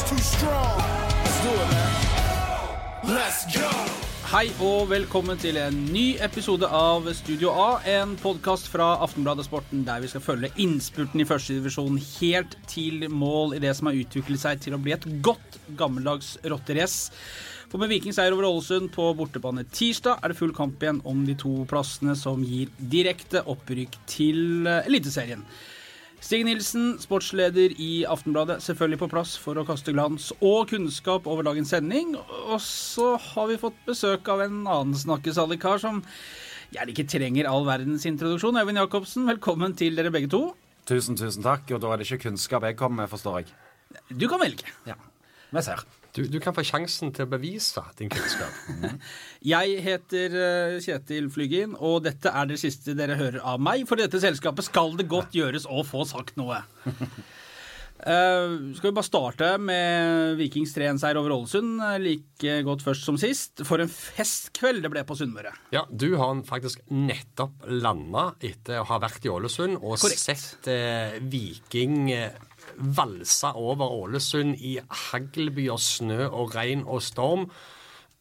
is too strong. Let's do it, man. Let's go. Hei og velkommen til en ny episode av Studio A, en podkast fra Aftenbladet Sporten der vi skal følge innspurten i førstedivisjon helt til mål i det som har utviklet seg til å bli et godt gammeldags rotterace. For med Vikings seier over Ålesund på bortebane tirsdag er det full kamp igjen om de to plassene som gir direkte opprykk til Eliteserien. Stig Nilsen, sportsleder i Aftenbladet, selvfølgelig på plass for å kaste glans og kunnskap over dagens sending. Og så har vi fått besøk av en annen snakkesalig kar som gjerne ikke trenger all verdens introduksjon. Øyvind Jacobsen, velkommen til dere begge to. Tusen, tusen takk. Og da er det ikke kunnskap jeg kommer med, forstår jeg. Du kan velge. Ja, Vi ser. Du, du, kan få sjansen til å bevise din kunnskap. Jeg heter eh, Kjetil Flygin, og dette er det siste dere hører av meg. For dette selskapet skal det godt gjøres å få sagt noe. Uh, skal vi bare starte med Vikings 3-1-seier over Ålesund. Like godt først som sist. For en festkveld det ble på Sunnmøre. Ja, du har faktisk nettopp landa etter å ha vært i Ålesund og Korrekt. sett eh, Viking valse over Ålesund i haglbyer, snø og regn og storm.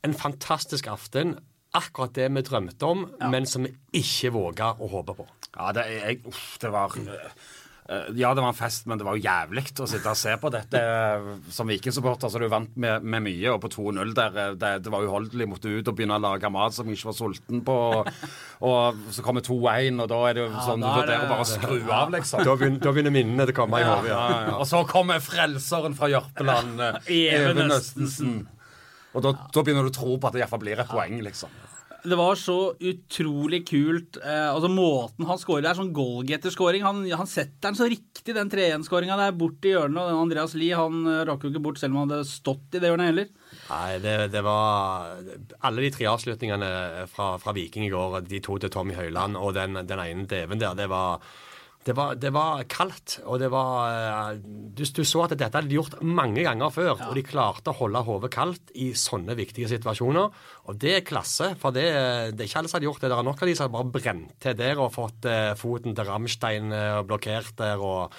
En fantastisk aften. Akkurat det vi drømte om, men som vi ikke våga å håpe på. Ja, det, jeg, uff, det var eh, Ja, det var en fest, men det var jo jævlig å sitte og se på dette eh, som Viking-supporter. Så du vant med, med mye, og på 2-0 der eh, det, det var uholdelig. Måtte ut og begynne å lage mat som jeg ikke var sulten på. Og, og så kommer 2-1, og da er det jo sånn du det, er bare å skru av, liksom. Da begynner, da begynner minnene å komme i hodet. Ja, Ja. ja. Og så kommer frelseren fra Jørpeland, eh, Even. Østensen. Og da, da begynner du å tro på at det iallfall blir et poeng, liksom. Det var så utrolig kult. Eh, altså Måten han scorer Det er sånn goalgetter-scoring. Han, han setter den så riktig, den 3-1-skåringa der, bort i hjørnet. Og Andreas Lie han eh, rakk jo ikke bort selv om han hadde stått i det hjørnet heller. Nei, det, det var Alle de tre avslutningene fra, fra Viking i går, de to til Tommy Høiland og den, den ene Even der, det var det var, det var kaldt, og det var eh, du, du så at dette hadde de gjort mange ganger før, og de klarte å holde hodet kaldt i sånne viktige situasjoner. Og det er klasse, for det, det er ikke alle som hadde gjort det. Det er nok av de som har bare brent til der og fått eh, foten til Rammstein eh, blokkert der. og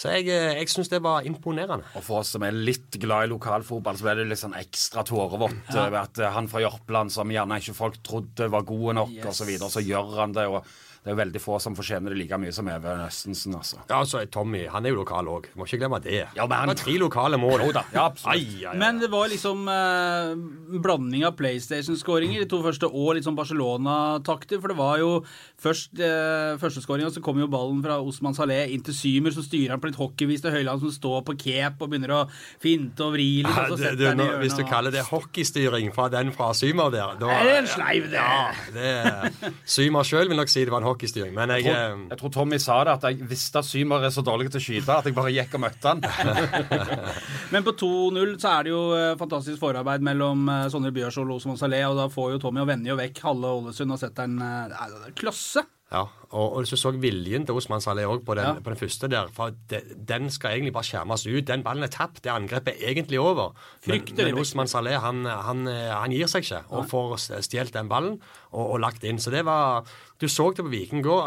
så jeg, eh, jeg syns det var imponerende. Og for oss som er litt glad i lokalfotball, så ble det litt sånn ekstra tårevått ja. ved at eh, han fra Jørpeland, som gjerne ikke folk trodde var gode nok, Yes. og så videre, så gjør han det. og det er veldig få som fortjener det like mye som Even Østensen, altså. Ja, altså, Tommy han er jo lokal òg. Må ikke glemme det. Ja, men han- Det var tre lokale mål. Jo da, ja, absolutt. Ai, ai, ai. Men det var liksom eh, blanding av PlayStation-skåringer, de to første, og litt sånn Barcelona-takter. For det var jo først eh, førsteskåringa, så kom jo ballen fra Osman Saleh inn til Symer, så styrer han på litt hockeyvis til Høyland, som står på cape og begynner å finte og vri litt. Og så det, du, han i nå, hvis du kaller det hockeystyring fra den fra Symer der da, Er Det en sleiv, det. Ja, det Symer sjøl vil nok si det var en hockeystyring, men jeg, Jeg eh, tror, jeg tror Tommy sa det, at jeg visste at Symer er så dårlig til å skyte at jeg bare gikk og møtte han. Men på 2-0 så er det jo eh, fantastisk forarbeid mellom eh, Sondre Bjørsvold og Osman Salé, og da får jo Tommy og vender jo vekk halve Ålesund og setter en eh, Klasse! Ja, og, og hvis du så viljen til Osman Saleh òg på, den- Ja. på den første der. For de, den skal egentlig bare skjermes ut. Den ballen er tapt. Det angrepet er egentlig over. Men, men. Osman Saleh han, han, han gir seg ikke og får stjålet den ballen og, og lagt inn. Så det var Du så det på Viking gå.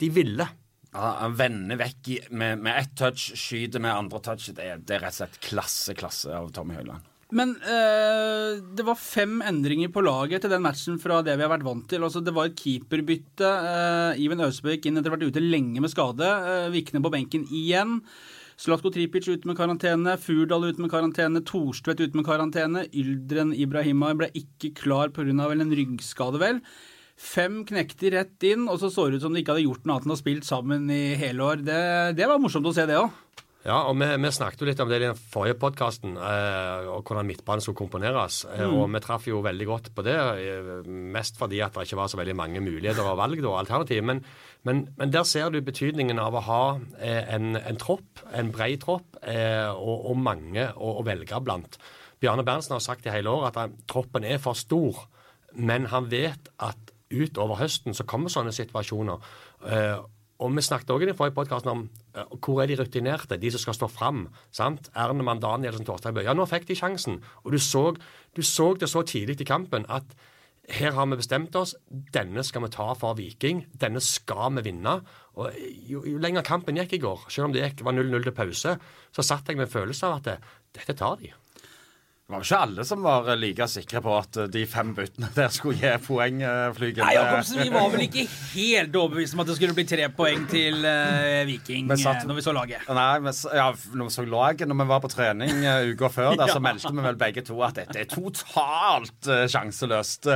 De ville. Ja, han vender vekk med, med ett touch, skyter med andre touch. Det det er rett og slett klasse, klasse av Tommy Høiland. Men eh, det var fem endringer på laget til den matchen fra det vi har vært vant til. Altså, det var et keeperbytte. Eh, Iven Austbøk inn etter å ha vært ute lenge med skade. Eh, Vikne på benken igjen. Slatko Tripic ute med karantene. Furdal ute med karantene. Thorstvedt ute med karantene. Yldren Ibrahima ble ikke klar pga. en ryggskade, vel. Fem knekte rett inn, og så så det ut som de ikke hadde gjort noe annet enn å spilt sammen i hele år. Det, det var morsomt å se, det òg. Ja, og vi, vi snakket jo litt om det i den forrige podkasten, eh, og hvordan midtbanen skulle komponeres. Mm. Og vi traff jo veldig godt på det, eh, mest fordi at det ikke var så veldig mange muligheter og valg og alternativ. Men, men, men der ser du betydningen av å ha eh, en, en tropp, en bred tropp, eh, og, og mange å, å velge blant. Bjarne Berntsen har sagt i hele år at han, troppen er for stor, men han vet at utover høsten så kommer sånne situasjoner. Og vi snakket også i den forrige podkasten om uh, hvor er de rutinerte, de som skal stå fram. sant? Ernemann Danielsen, Torstein Bøe. Ja, nå fikk de sjansen. Og du så, du så det så tidlig i kampen at her har vi bestemt oss. Denne skal vi ta for Viking. Denne skal vi vinne. Og jo, jo lenger kampen gikk i går, selv om det gikk, var 0-0 til pause, så satt jeg med en følelse av at det, dette tar de. Det var jo ikke alle som var like sikre på at de fem byttene der skulle gi poeng, eh, Flygen. Nei, Jakobsen, vi var vel ikke helt overbevist om at det skulle bli tre poeng til uh, Viking vi satt- eh, når vi så laget. Nei, vi, ja, når vi så laget, når vi var på trening uh, uka før, der, så meldte vi vel begge to at dette er totalt uh, sjanseløst.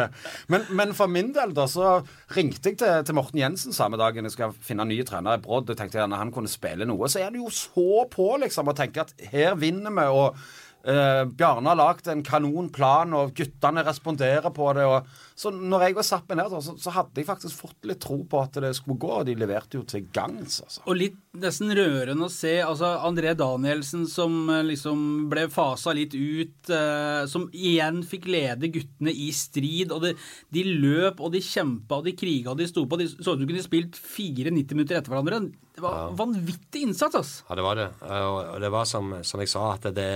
Men, men for min del, da, så ringte jeg til, til Morten Jensen samme dagen jeg skal finne ny trener i Brodd. og tenkte gjerne han kunne spille noe. Så er det jo så på, liksom, å tenke at her vinner vi. og eh, Bjarne har lagd en kanonplan, og guttene responderer på det. Og, så når jeg var zappen her, så, så hadde jeg faktisk fått litt tro på at det skulle gå, og de leverte jo til gangs, altså. Og litt nesten rørende å se altså André Danielsen som eh, liksom ble fasa litt ut, eh, som igjen fikk lede guttene i strid. og det, De løp og de kjempa og de kriga og de sto på. De så ut som de kunne spilt fire 90 minutter etter hverandre. Det var vanvittig innsats, altså. Ja, det var det. Og og det var som, som jeg sa, at det,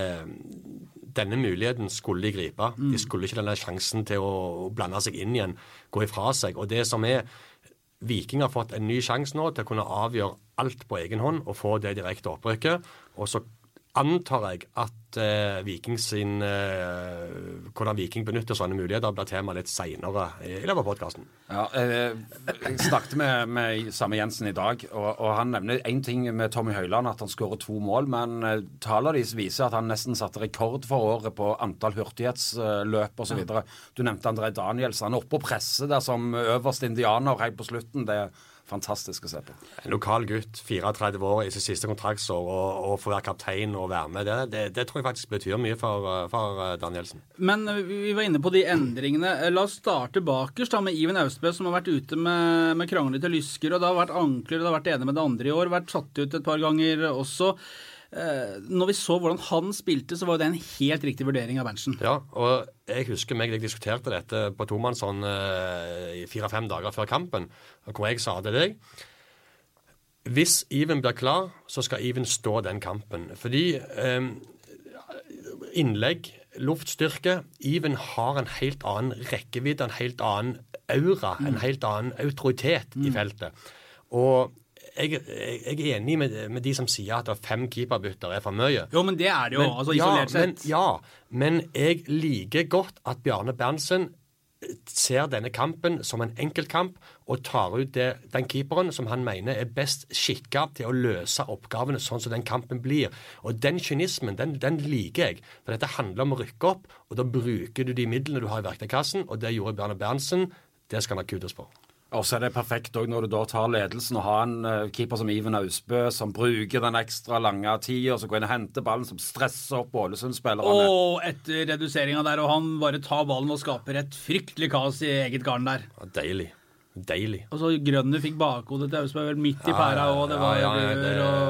denne muligheten skulle de gripe. De skulle ikke denne sjansen til å blande seg inn igjen, gå ifra seg. Og det som er Viking har fått en ny sjanse nå til å kunne avgjøre alt på egen hånd og få det direkte opprykket. Og så antar jeg at eh, Viking sin eh, Hvordan Viking benytter sånne muligheter, blir tema litt seinere i løpet av podkasten. Ja, eh, jeg snakket med, med samme Jensen i dag, og, og han nevner én ting med Tommy Høiland, at han skårer to mål. Men eh, tallene deres viser at han nesten satte rekord for året på antall hurtighetsløp osv. videre Du nevnte André Daniels. Han er oppe og presser der som øverste indianer helt på slutten. Det er fantastisk å se på. En lokal gutt, 34 år i sitt siste kontraktsår, og, og få være kaptein og være med, det, det, det tror jeg faktisk betyr mye for, eh, for eh, Danielsen. Men eh, vi var inne på de endringene. La oss starte bakerst da med Iven Austbø, som har vært ute med, med kranglete lysker. og Det har vært ankler, og det har vært ene med det andre i år. Vært satt ut et par ganger også. Eh, Når vi så hvordan han spilte, så var det en helt riktig vurdering av Berntsen. Ja, og jeg husker meg jeg diskuterte dette på tomannshånd eh, i fire-fem dager før kampen, hvor jeg sa til deg Hvis Even blir klar, så skal Even stå den kampen. Fordi eh, innlegg, luftstyrke Even har en helt annen rekkevidde, en helt annen aura, en helt annen autoritet i feltet. Og jeg, jeg, er enig med, med de som sier at fem keeperbytter er for mye. Jo, men det er det jo, Men- altså isolert ja, men, sett. ja, men jeg liker godt at Bjarne Berntsen eh, ser denne kampen som en enkeltkamp og tar ut det, den keeperen som han mener er best skikka til å løse oppgavene sånn som den kampen blir. Og den kynismen, den, den liker jeg. For dette handler om å rykke opp, og da bruker du de midlene du har i verktøykassen, og det gjorde Bjarne Berntsen. Det skal han ha kudos for. Og så er det perfekt òg når du da tar ledelsen og har en eh, keeper som Iven Austbø, som bruker den ekstra lange tida, så går inn og henter ballen, som stresser opp Ålesund-spillerne. Og etter reduseringa der, og han bare tar ballen og skaper et fryktelig kaos i eget garn der. Ja, deilig. Deilig. Og så Grønner fikk bakhodet til Austbø midt i Ja, pæra, ja, og det ja, var ja, ja, rør det- og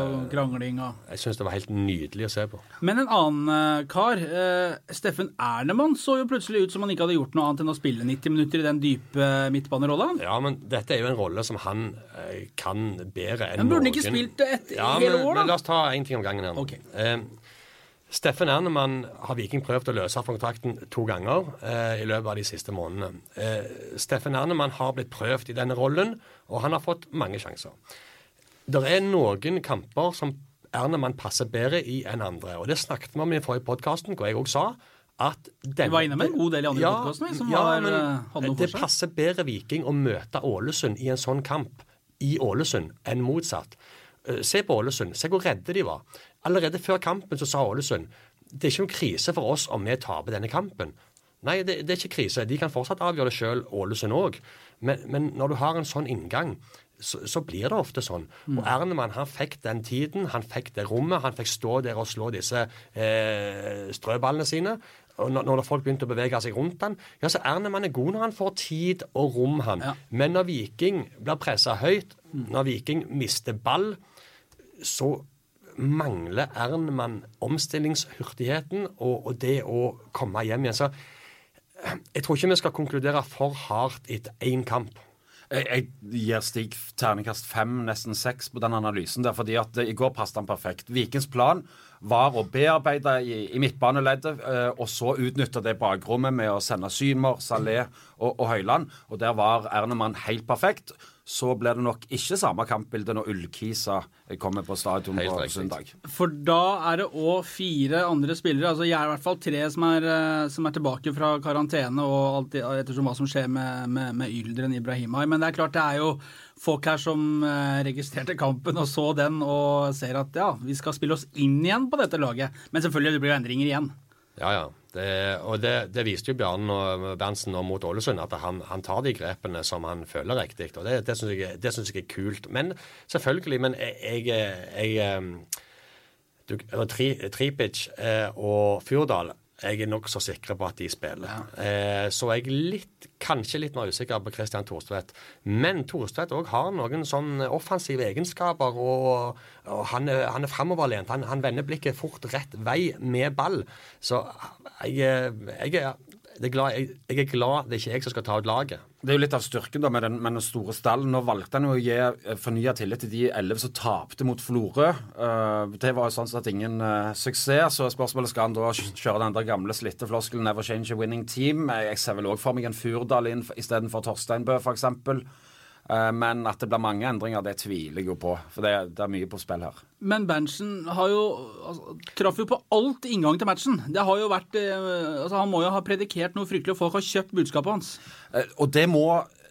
krangling og Jeg syns det var helt nydelig å se på. Men en annen eh, kar, eh, Steffen Ernemann, så jo plutselig ut som han ikke hadde gjort noe annet enn å spille 90 minutter i den dype midtbanerolla. Ja, men dette er jo en rolle som han eh, kan bedre enn Men burde han ikke spilt det et ja, hele men, år, da? Men la oss ta én ting om gangen her. Okay. Ok. Eh, Steffen Ernemann har Viking prøvd å løse kontrakten to ganger eh, i løpet av de siste månedene. Eh, Steffen Ernemann har blitt prøvd i denne rollen, og han har fått mange sjanser. Det er noen kamper som Ernemann passer bedre i enn andre. og Det snakket vi om i forrige podkast, hvor jeg òg sa at den, Du var inne med en god del i andre ja, podcaster, som ja, var, eh, hadde noe for det passer bedre Viking å møte Ålesund i en sånn kamp i Ålesund enn motsatt. Eh, Se på Ålesund. Se hvor redde de var. Allerede før kampen så sa Ålesund det er ikke noen krise for oss om vi taper denne kampen. Nei, det, det er ikke krise. De kan fortsatt avgjøre det sjøl, Ålesund òg. Men, men når du har en sånn inngang, så, så blir det ofte sånn. Mm. Og Ernemann han fikk den tiden, han fikk det rommet. Han fikk stå der og slå disse eh, strøballene sine. Og når, når folk begynte å bevege seg rundt han, ja, så Ernemann er god når han får tid og rom, han. Ja. Men når Viking blir pressa høyt, når Viking mister ball, så mangler Ernemann omstillingshurtigheten og, og det å komme hjem igjen. Så jeg tror ikke vi skal konkludere for hardt etter én kamp. Jeg, gir Stig terningkast fem, nesten seks, på den analysen der, fordi at i går passet han perfekt. Vikings plan var å bearbeide i, i midtbaneleddet, eh, og så utnytte det bakrommet med å sende Symer, Salé og, og Høyland. Og der var Ernemann helt perfekt. Så blir det nok ikke samme kampbilde når Ullkisa kommer på stadion på søndag. For da er det òg fire andre spillere, altså jeg er i hvert fall tre som er, eh, som er tilbake fra karantene, og alt ettersom hva som skjer med, med, med Yldren Ibrahimai. Men det er klart det er jo folk her som eh, registrerte kampen og så den og ser at ja, vi skal spille oss inn igjen på dette laget. Men selvfølgelig, det blir jo endringer igjen. Ja, ja. Det, og det, det viste jo Bjarne Berntsen nå mot Ålesund, at han, han tar de grepene som han føler riktig. Og det, det syns jeg, jeg er kult. Men selvfølgelig, men jeg, jeg, jeg du, eller Tri- Tripic eh, og Fjordal jeg er nokså sikker på at de spiller. Eh, så jeg litt, kanskje litt mer usikker på Christian Thorstvedt. Men Thorstvedt òg har noen sånn offensive egenskaper, og, og han er, han er framoverlent. Han, han vender blikket fort rett vei med ball. Så jeg, jeg, er, er glad, jeg, jeg er glad det er ikke jeg som skal ta ut laget. Det er jo litt av styrken da med den, med den store stallen. Nå valgte han jo å gi eh, fornya tillit til de elleve som tapte mot Florø. Uh, det var jo sånn sett ingen uh, suksess, så spørsmålet skal han da kjøre den der gamle slitte floskelen 'never change a winning team'. Jeg ser vel òg for meg en Furdal inn istedenfor Torsteinbø, f.eks. Uh, men at det blir mange endringer, det tviler jeg jo på. For det, det er mye på spill her. Men Berntsen har jo altså, traff jo på alt inngang til matchen. Det har jo vært eh, altså Han må jo ha predikert noe fryktelig, og folk har kjøpt budskapet hans. Eh, og det må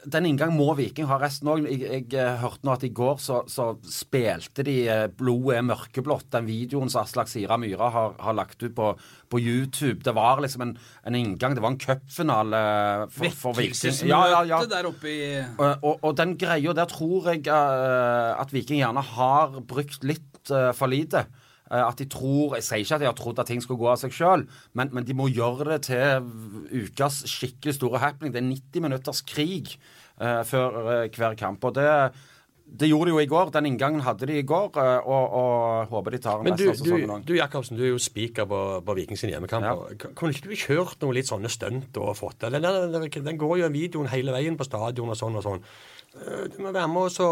den inngang må Viking ha resten òg. Jeg, jeg eh, hørte nå at i går så, så spilte de eh, 'Blodet er mørkeblått', den videoen som Aslak Sira Myhra har, har lagt ut på, på YouTube. Det var liksom en, en inngang. Det var en cupfinale for, for Viking. Ja, ja, ja. der oppe i Og, og, og den greia der tror jeg uh, at Viking gjerne har brukt litt uh, for lite. Eh, at de tror Jeg sier ikke at de har trodd at ting skulle gå av seg sjøl, men, men de må gjøre det til ukas skikkelig store happening. Det er 90 minutters krig uh, før uh, hver kamp. Og det, det gjorde de jo i går. Den inngangen hadde de i går, eh, og, og håper de tar den Men du, resten av du, sesongen òg. du Jacobsen, du er jo speaker på, på Viking sin hjemmekamp. Ja. Kunne ikke du kjørt noe litt sånne stunt og fått det? Den, den, den, går jo videoen hele veien på stadion og sånn og sånn. Eh, Du må være med og så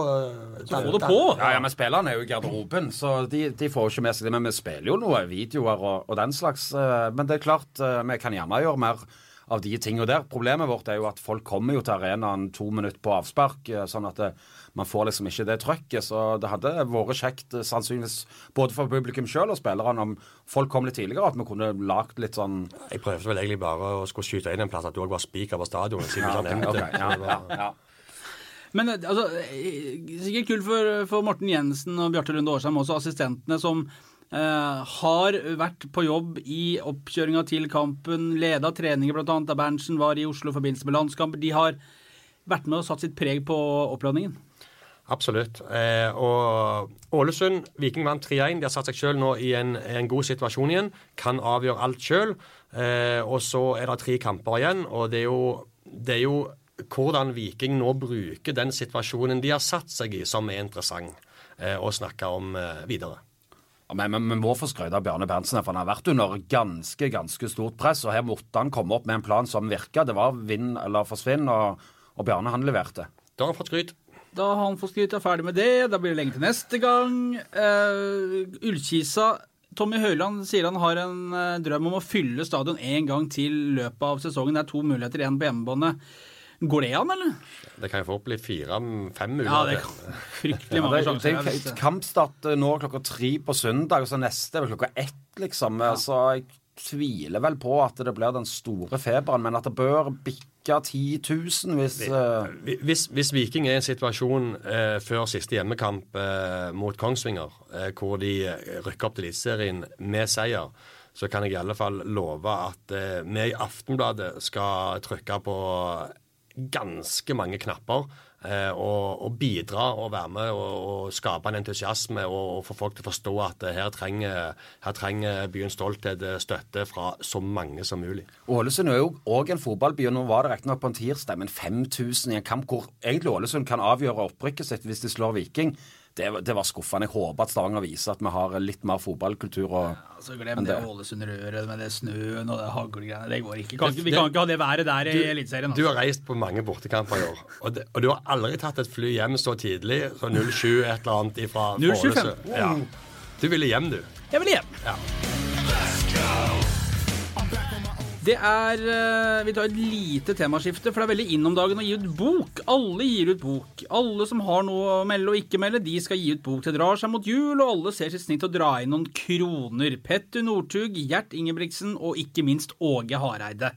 Så få det på! Ja, ja, men spillerne er jo i garderoben, så de, de får jo ikke med seg det. Men vi spiller jo noe videoer og, og den slags. eh, Men det er klart, eh, vi kan gjerne gjøre mer av de tingene der. Problemet vårt er jo at folk kommer jo til arenaen to minutter på avspark, eh, sånn at det, man får liksom ikke det trøkket. Så det hadde vært kjekt, eh, sannsynligvis både for publikum sjøl og spillerne, om folk kom litt tidligere, at vi kunne lagd litt sånn Jeg prøvde vel egentlig bare å skulle skyte inn en plass at du òg var spiker på stadionet. siden Ja, du ikke ok, nevnte ok, det. ja, ja, ja. Men eh, altså, eh, sikkert kult for, for Morten Jensen og Bjarte Lunde Årsheim, også assistentene, som eh, har vært på jobb i oppkjøringa til kampen, leda treninger bl.a. da Berntsen var i Oslo i forbindelse med landskamper. De har vært med og satt sitt preg på oppladningen. Absolutt. Eh, og Ålesund, Viking vant 3-1. De har satt seg sjøl nå i en, en god situasjon igjen. Kan avgjøre alt sjøl. Eh, og så er det tre kamper igjen, og det er jo, det er jo hvordan Viking nå bruker den situasjonen de har satt seg i, som er interessant eh, å snakke om eh, videre. Men vi må få skryte av Bjarne Berntsen, for han har vært under ganske ganske stort press. og Her måtte han komme opp med en plan som virka. Det var vinn eller forsvinn, og, og Bjarne han leverte. Da har han fått skryt. Da har han fått skryt, er ferdig med det. Da blir det lenge til neste gang. Uh, Ullkisa Tommy Høiland sier han har en eh, drøm om å fylle stadion én gang til i løpet av sesongen. Det er to muligheter igjen på hjemmebane. Går det an, eller? Det kan jo få bli fire-fem Ja, det er fryktelig Ja, mange det, det sjanser. er ja, det- kampstart nå klokka tre på søndag, og så neste er vel klokka ett, liksom. Så jeg tviler vel på at det blir den store feberen, men at det bør bikke 10 000 hvis eh, Hvis, hvis Viking er i en situasjon eh, før siste hjemmekamp eh, mot Kongsvinger, eh, hvor de eh, rykker opp til Eliteserien med seier, så kan jeg i alle fall love at eh, vi i Aftenbladet skal trykke på ganske mange knapper eh, og, og bidra og være med og, og skape en entusiasme og, og få folk til å forstå at eh, her trenger, her trenger byens stolthet eh, støtte fra så mange som mulig. Ålesund er jo òg en fotballby, og nå var det riktignok på en tirsdag, men 5000 i en kamp hvor egentlig Ålesund kan avgjøre opprykket sitt hvis de slår Viking. Det, var- det var skuffende. Jeg håper at Stavanger viser at vi har litt mer fotballkultur. og Altså, glem Men det Ålesund-røret med det snøen og det haglgreiene. Det går ikke. Kan, vi kan ikke ha det været der i Eliteserien. Du Altså. har reist på mange bortekamper i år, og, det, og du har aldri tatt et fly hjem så tidlig, så 07 et eller annet ifra 025. Ålesund. Ja. Du ville hjem, du. Jeg ville hjem. Ja. Det er eh, Vi tar et lite temaskifte, for det er veldig inn om dagen å gi ut bok. Alle gir ut bok. Alle som har noe å melde og ikke melde, de skal gi ut bok. Det drar seg mot jul, og alle ser sitt snitt å dra inn noen kroner. Petter Northug, Gjert Ingebrigtsen og ikke minst Åge Hareide.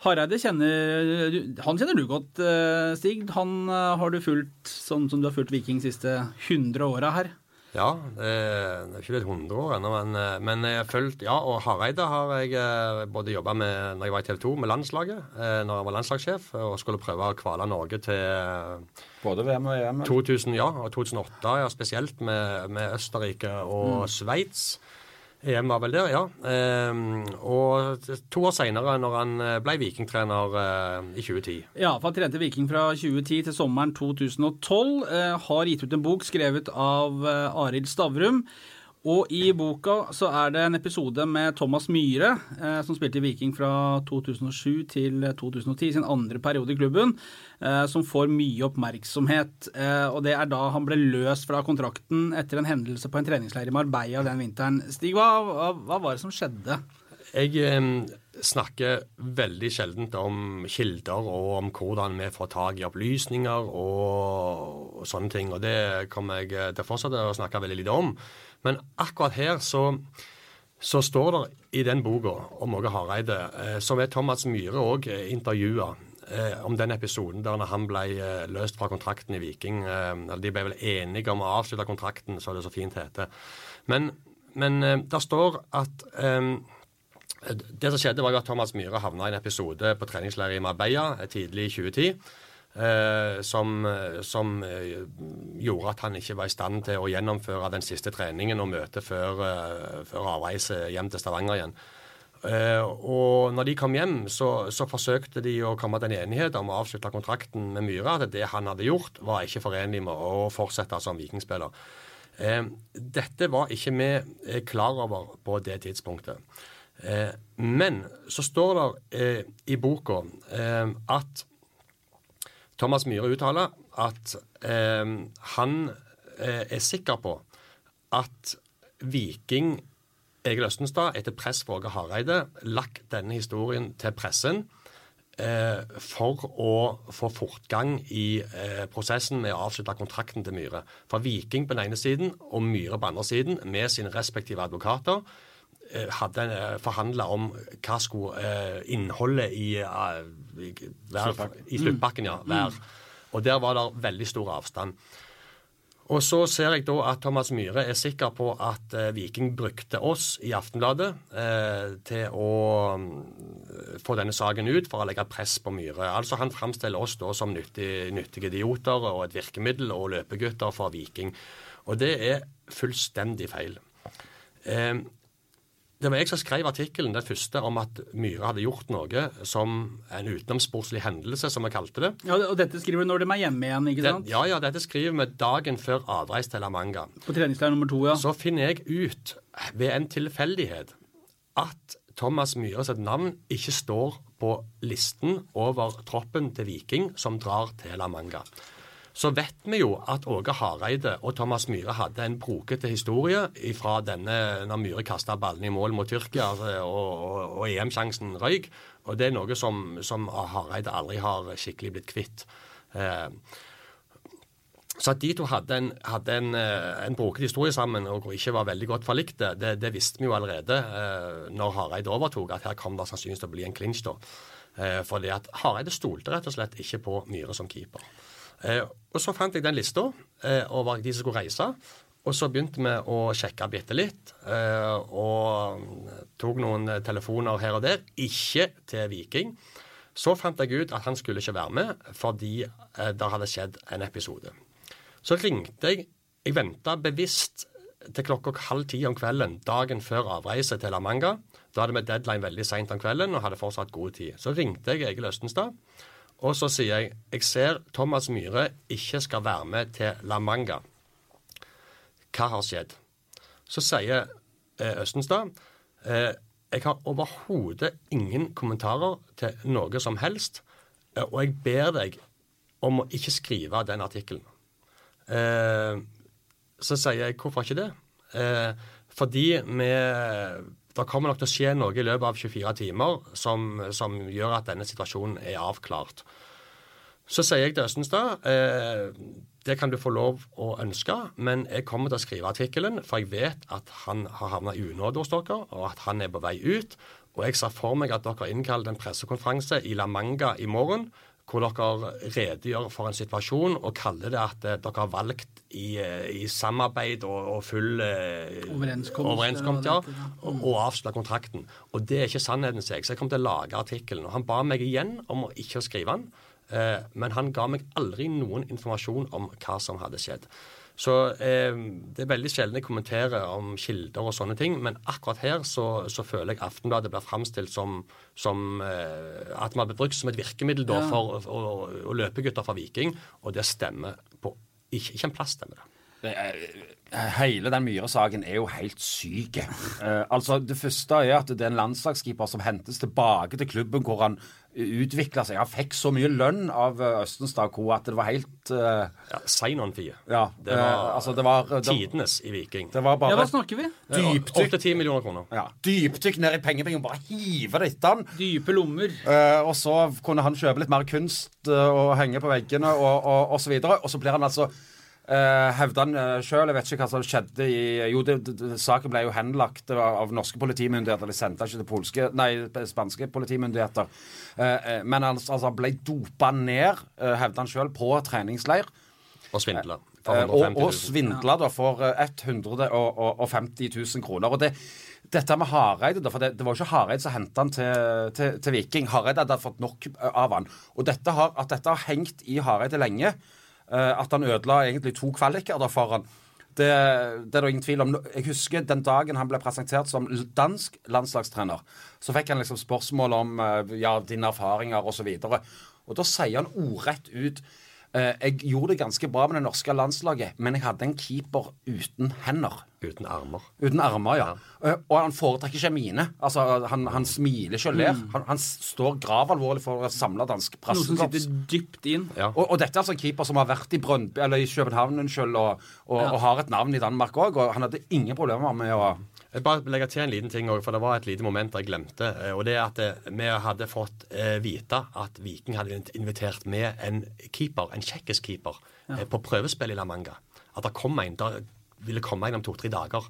Hareide kjenner Han kjenner du godt, eh, Stig. Han eh, har du fulgt sånn som du har fulgt Viking de siste 100 åra her. Ja, det er det er ikke blitt 100 år ennå, men, eh, men jeg har fulgt Ja, og Hareide har jeg eh, både jobba med når jeg var i TV 2 med landslaget, eh, når jeg var landslagssjef, og skulle prøve å kvale Norge til Både VM og EM. 2000, ja, og 2008, ja, spesielt med, med Østerrike og Sveits. EM var vel der, ja. Ehm, og to år seinere, når han eh, ble vikingtrener eh, i 2010. Ja, for han trente Viking fra 2010 til sommeren 2012. Eh, har gitt ut en bok skrevet av Arild Stavrum. Og i boka så er det en episode med Thomas Myhre, eh, som spilte i Viking fra 2007 til 2010, sin andre periode i klubben, eh, som får mye oppmerksomhet. Eh, og det er da han ble løst fra kontrakten etter en hendelse på en treningsleir i Marbella den vinteren. Stig, hva, hva, hva var det som skjedde? Jeg eh, snakker veldig sjeldent om kilder og om hvordan vi får tak i opplysninger og, og sånne ting. Og det kommer jeg eh, til å fortsette å snakke veldig lite om. Men akkurat her så, så står det i den boka om Åge Hareide, eh, som er Thomas Myhre òg intervjua, eh, om den episoden der han ble eh, løst fra kontrakten i Viking. Eh, de ble vel enige om å avslutte kontrakten, så det så fint heter. Men, men eh, der står at eh, det som skjedde var jo at Thomas Myhre havna i en episode på treningsleir i Marbella eh, tidlig i 2010. Eh, som, eh, som eh, gjorde at han ikke var i stand til å gjennomføre den siste treningen og møtet før, før avreise hjem til Stavanger igjen. Og når de kom hjem, så, så forsøkte de å komme til en enighet om å avslutte kontrakten med Myhre. At det han hadde gjort, var ikke forenlig med å fortsette som vikingspiller. Dette var ikke vi klar over på det tidspunktet. Men så står det i boka at Thomas Myhre uttaler at eh, han eh, er sikker på at Viking Egil Østenstad etter press fra Åge Hareide lagt denne historien til pressen eh, for å få fortgang i eh, prosessen med å avslutte kontrakten til Myhre. For Viking på den ene siden og Myhre på den andre siden, med sine respektive advokater, hadde eh, forhandla om hva skulle eh, innholdet i, eh, i, i sluttpakken ja, være. Og der var det veldig stor avstand. Og så ser jeg da at Thomas Myhre er sikker på at eh, Viking brukte oss i Aftenbladet eh, til å mm, få denne saken ut for å legge press på Myhre. Altså Han framstiller oss da som nyttig, nyttige idioter og et virkemiddel og løpegutter for Viking. Og det er fullstendig feil. Eh, det var jeg som skrev artikkelen, den første, om at Myhre hadde gjort noe som en utenomsportslig hendelse, som vi kalte det. Ja, og dette skriver du når de er hjemme igjen, ikke Den, sant? ja, ja, dette skriver vi dagen før avreis til La Manga. På treningsleir nummer to, ja. Så finner jeg ut ved en tilfeldighet at Thomas Myhre sitt navn ikke står på listen over troppen til Viking som drar til La Manga. Så vet vi jo at Åge Hareide og Thomas Myhre hadde en brokete historie fra denne når Myhre kasta ballen i mål mot Tyrkia altså, og, og, og EM-sjansen røyk. Og det er noe som, som Hareide aldri har skikkelig blitt kvitt. Eh, så at de to hadde en, hadde en, eh, en brokete historie sammen og ikke var veldig godt forlikte, det, det visste vi jo allerede eh, når Hareide overtok, at her kom det sannsynligvis til å bli en clinch. da. Eh, fordi at Hareide stolte rett og slett ikke på Myhre som keeper. Eh, og så fant jeg den lista eh, over de som skulle reise. Og så begynte vi å sjekke bitte litt, eh, og tok noen telefoner her og der. Ikke til Viking. Så fant jeg ut at han skulle ikke være med fordi det hadde skjedd en episode. Så ringte jeg Jeg venta bevisst til klokka halv ti om kvelden dagen før avreise til La Manga. Da hadde vi deadline veldig seint om kvelden og hadde fortsatt god tid. Så ringte jeg Egil Østenstad, og så sier jeg jeg ser Thomas Myhre ikke skal være med til La Manga. hva har skjedd? Så sier eh, Østenstad eh, jeg har overhodet ingen kommentarer til noe som helst, eh, og jeg ber deg om å ikke skrive den artikkelen. Så sier jeg hvorfor ikke det? Fordi vi det kommer nok til å skje noe i løpet av 24 timer som, som gjør at denne situasjonen er avklart. Så sier jeg til Østenstad eh, det kan du få lov å ønske, men jeg kommer til å skrive artikkelen, for jeg vet at han har havna i unåde hos dere, og at han er på vei ut. Og jeg ser for meg at dere innkaller en pressekonferanse i La Manga i morgen hvor dere redegjør for en situasjon og kaller det at eh, dere har valgt i, eh, i samarbeid og, og full eh, Overenskomst, ja, og, og kontrakten. Og det er ikke sannheten, sier jeg. Så jeg kom til å lage artikkelen. Og han ba meg igjen om å ikke skrive den, eh, men han ga meg aldri noen informasjon om hva som hadde skjedd. Så eh, det er veldig sjelden jeg kommenterer om kilder og sånne ting, men akkurat her så, så føler jeg Aftenbladet blir framstilt som, som eh, at man blir brukt som et virkemiddel da, Ja. for å, å, gutter fra Viking, og det stemmer på ikke, ikke en plass stemmer det. Det er- Hele den Myhre-saken er jo helt syk. Eh, altså, det første er at det er en landslagskeeper som hentes tilbake til klubben hvor han utvikla seg. Han fikk så mye lønn av eh, Østenstad Co. at det var helt uh, Ja, Sign-on-fie. Ja. Det var, uh, altså, det var, det, tidenes i Viking. det var Ja, hva snakker vi? dypdykk 8-10 millioner kroner. ja, dypdykk ned i pengebingen. Bare hive det etter han. Dype lommer. Uh, og så kunne han kjøpe litt mer kunst eh, og henge på veggene og, og, og så videre. Og så blir han altså uh, hevda han uh, sjøl, jeg vet ikke hva som skjedde i Jo, det, det, saken ble jo henlagt av, av norske politimyndigheter. De sendte ikke til polske, nei, spanske politimyndigheter. Uh, eh, men han altså, han ble dopa ned, hevda han sjøl, på treningsleir. Og svindla. Eh, og, 150 og 000. svindla da for eh, 150 000 kroner. Og det, dette med Hareide, da, for det, det var jo ikke Hareide som henta han til, til, til Viking. Hareide hadde fått nok eh, av han. Og dette har, at dette har hengt i Hareide lenge, eh, at han ødela egentlig to kvaliker for han, det, det er det ingen tvil om. Jeg husker den dagen han ble presentert som dansk landslagstrener. Så fikk han liksom spørsmål om eh, ja, dine erfaringer osv. Og, så og da sier han ordrett ut eh, Jeg gjorde det ganske bra med det norske landslaget, men jeg hadde en keeper uten hender. Uten armer. Uten armer, ja. Eh, Og han foretrekker ikke mine. Altså, han, han smiler ikke og ler. Han, han står gravalvorlig for å samle dansk Noe som sitter dypt inn. Ja. Og, og dette er altså en keeper som har vært i Brøndby, eller i København unnskyld, og, og, og har et navn i Danmark òg. Og han hadde ingen problemer med å Jeg bare legger til en liten ting også, for det var et lite moment jeg glemte. eh, Og det er at eh, vi hadde fått eh, vite at Viking hadde invitert med en keeper, en tsjekkisk keeper, ja. på prøvespill i La Manga. At det kom en, det ville komme en om to-tre dager.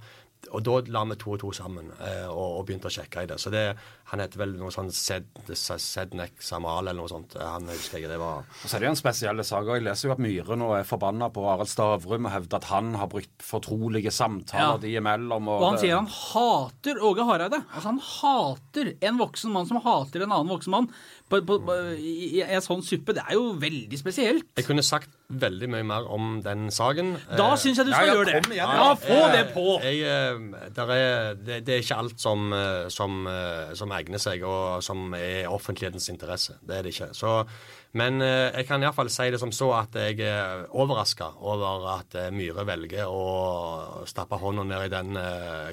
Og da la vi to og to sammen eh, og, og begynte å sjekke i det. Så det, han heter vel noe sånn Sednek Samal eller noe sånt. Han husker jeg. Det var Og så er det jo en spesiell sak. Jeg leser jo at Myhre nå er forbanna på Arild Stavrum og hevder at han har brukt fortrolige samtaler Ja. de imellom. Og han sier han hater Åge Hareide. Altså Han hater en voksen mann som hater en annen voksen mann på, på, i, en sånn suppe. Det er jo veldig spesielt. Jeg kunne sagt veldig mye mer om den saken. Da Eh, syns jeg du skal ja, gjøre det. igjen, ja, få det på! Jeg, eh, er, det, det er ikke alt som, eh, som, eh, som egner seg, og som er offentlighetens interesse. Det er det ikke. Så, men eh, jeg kan iallfall si det som så at jeg er overraska over at eh, Myhre velger å stappe hånda ned i den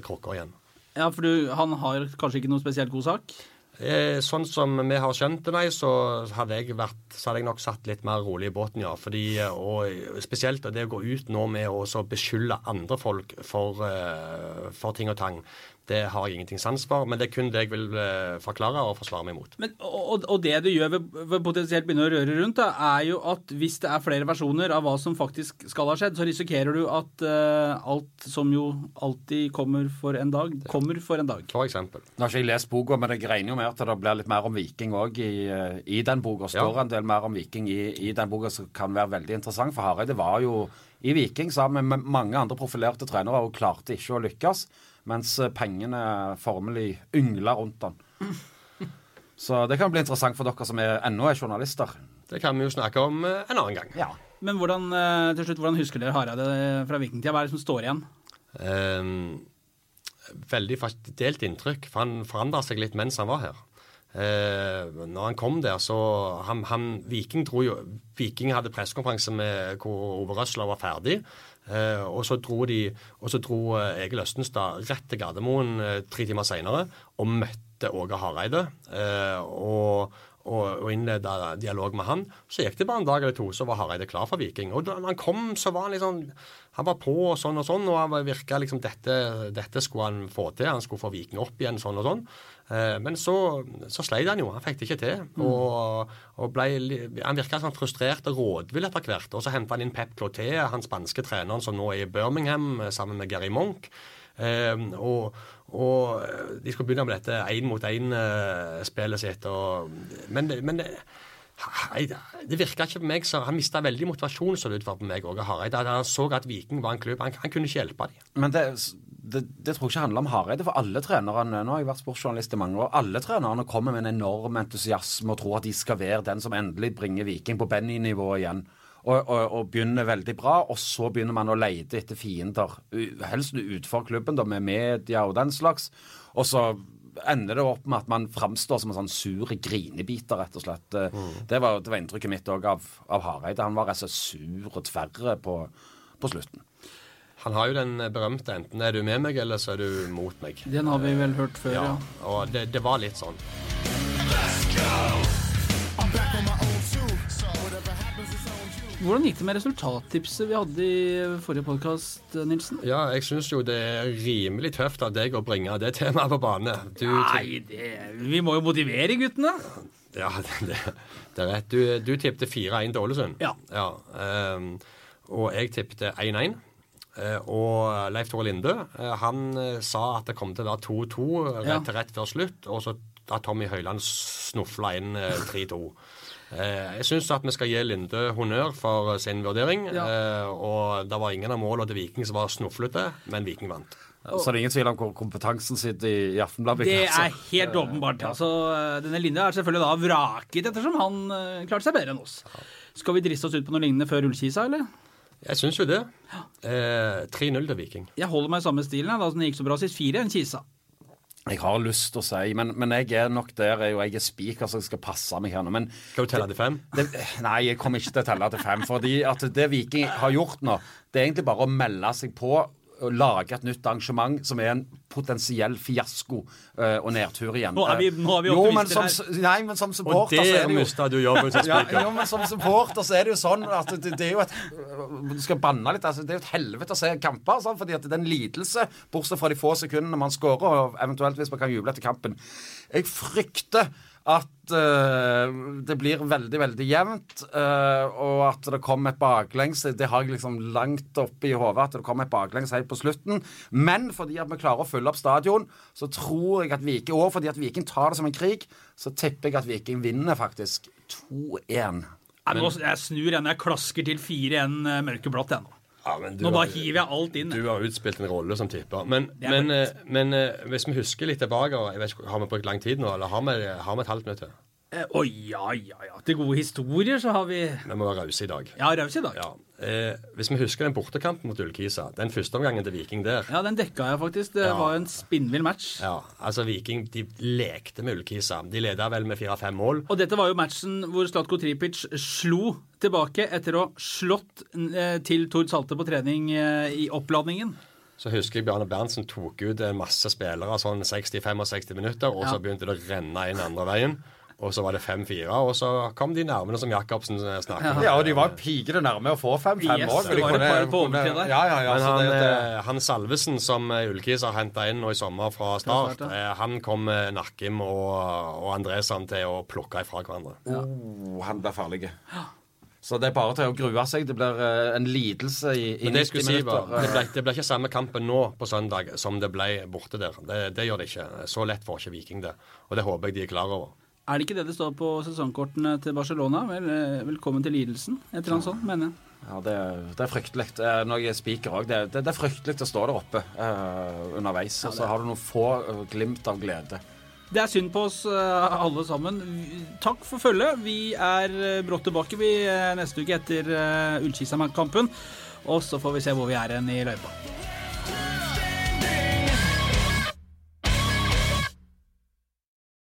krukka igjen. Ja, for du, han har kanskje ikke noe spesielt god sak? Eh, Sånn som vi har skjønt det, nei, så hadde jeg vært, så hadde jeg nok satt litt mer rolig i båten, ja. Fordi, eh, og spesielt det å gå ut nå med å beskylde andre folk for, eh, for ting og tang, det har jeg ingenting sans for. Men det er kun det jeg vil eh, forklare og forsvare meg mot. Men, og, og det du gjør ved, ved potensielt begynne å røre rundt, da, er jo at hvis det er flere versjoner av hva som faktisk skal ha skjedd, så risikerer du at uh, alt som jo alltid kommer for en dag, kommer for en dag. For eksempel. Nå har ikke jeg lest boka, men jeg regner jo med at det blir litt mer om Viking òg i, eh, i den boka. Står Ja. en del mer om Viking i, i den boka som kan være veldig interessant. For Hareide var jo i Viking sammen med mange andre profilerte trenere og klarte ikke å lykkes. Mens eh, pengene formelig yngler rundt den. Så det kan bli interessant for dere som er, ennå er journalister. Det kan vi jo snakke om eh, en annen gang. Ja. Men hvordan, eh, til slutt, hvordan husker dere Hareide fra vikingtida? Hva er det som står igjen? Eh, veldig fast- delt inntrykk, for han forandra seg litt mens han var her. Eh, når han kom der, så han, han, Viking dro jo Viking hadde pressekonferanse med hvor Ove Røsler var ferdig. Eh, og så dro dro eh, Egil Østenstad rett til Gardermoen eh, tre timer seinere og møtte Åge Hareide. Og og, og innleda dialog med han. Så gikk det bare en dag eller to, så var Hareide klar for Viking. Og da han kom, så var han liksom Han var på og sånn og sånn, og han virka liksom dette, dette skulle han få til. Han skulle få Viking opp igjen sånn og sånn. Eh, men så, så sleit han jo. Han fikk det ikke til. Og, og ble, han virka sånn frustrert og rådvill etter hvert. Og så henta han inn Pep Cloté, han spanske treneren som nå er i Birmingham eh, sammen med Gary Monk. Eh, og, og de skulle begynne med dette én mot én-spelet sitt. Og, men, men det virka ikke på meg så Han mista veldig motivasjon så det ut for på meg òg. Han så at Viking var en klubb. Han, han kunne ikke hjelpe dem. Men det, det, det tror jeg ikke handler om Hareide, for alle trenerne Nå har jeg vært sportsjournalist i mange år. Alle trenerne kommer med en enorm entusiasme og tror at de skal være den som endelig bringer Viking på Benny-nivå igjen. Og, og, og, begynner veldig bra, og så begynner man å lete etter fiender. Helst utenfor klubben, da, med media og den slags. Og så ender det opp med at man framstår som en sånn sur grinebiter, rett og slett. Mm. Det, var, det, var, inntrykket mitt òg av, av Hareide. Han var rett og slett sur og tverre på, på slutten. Han har jo den berømte 'enten er du med meg, eller så er du mot meg'. Den har vi vel hørt før, ja. ja. Og det, det var litt sånn. Hvordan gikk det med resultattipset vi hadde i forrige podkast, Nilsen? Ja, jeg syns jo det er rimelig tøft av deg å bringe det temaet på bane. Du, Nei, det, vi må jo motivere guttene. Ja, det, det er rett. Du, du tippte 4-1 til Ålesund. Ja. ja um, og jeg tippte 1-1. Uh, og Leif Tore Linde uh, han uh, sa at det kom til å være 2-2 rett til rett før slutt, og så da Tommy Høiland snufla inn 3-2. Eh, jeg syns at vi skal gi Linde honnør for sin vurdering. Ja. Eh, og det var ingen av målene til Viking som var snuflete, men Viking vant. Så det er ingen tvil om hvor kompetansen sitter i, i Aftenbladet? Det er helt åpenbart. Altså, denne Linde er selvfølgelig da vraket, ettersom han klarte seg bedre enn oss. Skal vi driste oss ut på noe lignende før Ullkisa, eller? Jeg syns jo det. Eh, 3-0 til Viking. Jeg holder meg i samme stilen, da, som det gikk så bra sist. 4 enn Kisa. Jeg har lyst til å si, men, men jeg er nok der jeg, jeg er spiker, så jeg skal passe meg her nå. Men Skal du telle til fem? Det, nei, jeg kommer ikke til å telle til fem. fordi at det Viking har gjort nå, det er egentlig bare å melde seg på å lage et nytt arrangement som er en potensiell fiasko uh, og nedtur igjen. Nå er vi, nå er vi jo, men som, nei, men som supporter Og det mista du jobben som speaker. Ja, jo, men som supporter så er det jo sånn at det, det er jo et Du skal banne litt. Altså, det er jo et helvete å se kamper. Sånn, fordi at det er en lidelse, bortsett fra de få sekundene man skårer, og eventuelt hvis man kan juble etter kampen. Jeg frykter at uh, det blir veldig, veldig jevnt, uh, og at det kommer et baklengs. Det har jeg liksom langt oppe i hodet at det kommer et baklengs helt på slutten. Men fordi at vi klarer å fylle opp stadion, så tror jeg at Viking Og fordi at Viking tar det som en krig, så tipper jeg at Viking vinner faktisk 2-1. Jeg snur igjen. Jeg klasker til 4-1 eh, mørkeblått, jeg nå. Ja, Nå bare hiver jeg alt inn. Du har utspilt en rolle som tipper. Men, men, men, men, hvis vi husker litt tilbake, jeg vet ikke, har vi brukt lang tid nå, eller har vi, har vi et halvt minutt? Å eh, oh, ja, ja, ja. Til gode historier så har vi Vi må være rause i dag. Ja, rause i dag. Ja. Eh, hvis vi husker den bortekampen mot Ullkisa, den første omgangen til Viking der Ja, den dekka jeg faktisk. Det ja. var en spinnvill match. Ja, altså Viking de lekte med Ullkisa. De leda vel med fire-fem mål. Og dette var jo matchen hvor Slatko Tripic slo tilbake etter å ha slått eh, til Tord Salte på trening eh, i oppladningen. Så husker jeg Bjarne Berntsen tok ut masse spillere sånn 60-65 minutter, og ja. så begynte det å renne inn andre veien. Og så var det 5-4, og så kom de nærmene som Jacobsen snakket om. Ja, og de var pikende nærme å få 5-5 òg. Yes, det var et det på overtid. Ja, ja, ja, Men han, det, det... han Salvesen, som Ulkis har henta inn nå i sommer fra start, eh, han kom Nakkim og, og Andresan til å plukke ifra hverandre. Oh, han blir farlig. Så det er bare til å grue seg. Det blir en lidelse i, i 90 si minutter. det, ble, det ble ikke samme kampen nå på søndag som det ble borte der. Det, det gjør det ikke. Så lett får ikke Viking det. Og det håper jeg de er klar over. Er det ikke det det står på sesongkortene til Barcelona? Vel, eh, velkommen til lidelsen, et eller annet sånt, mener jeg. Ja, det, det er fryktelig. Eh, når jeg er spiker òg, det, det, det, er fryktelig å stå der oppe uh, underveis. Og så har du noen få glimt av glede. Det er synd på oss alle sammen. Takk for følget. Vi er brått tilbake vi neste uke etter Ullkisa-kampen. Og så får vi se hvor vi er hen i løypa.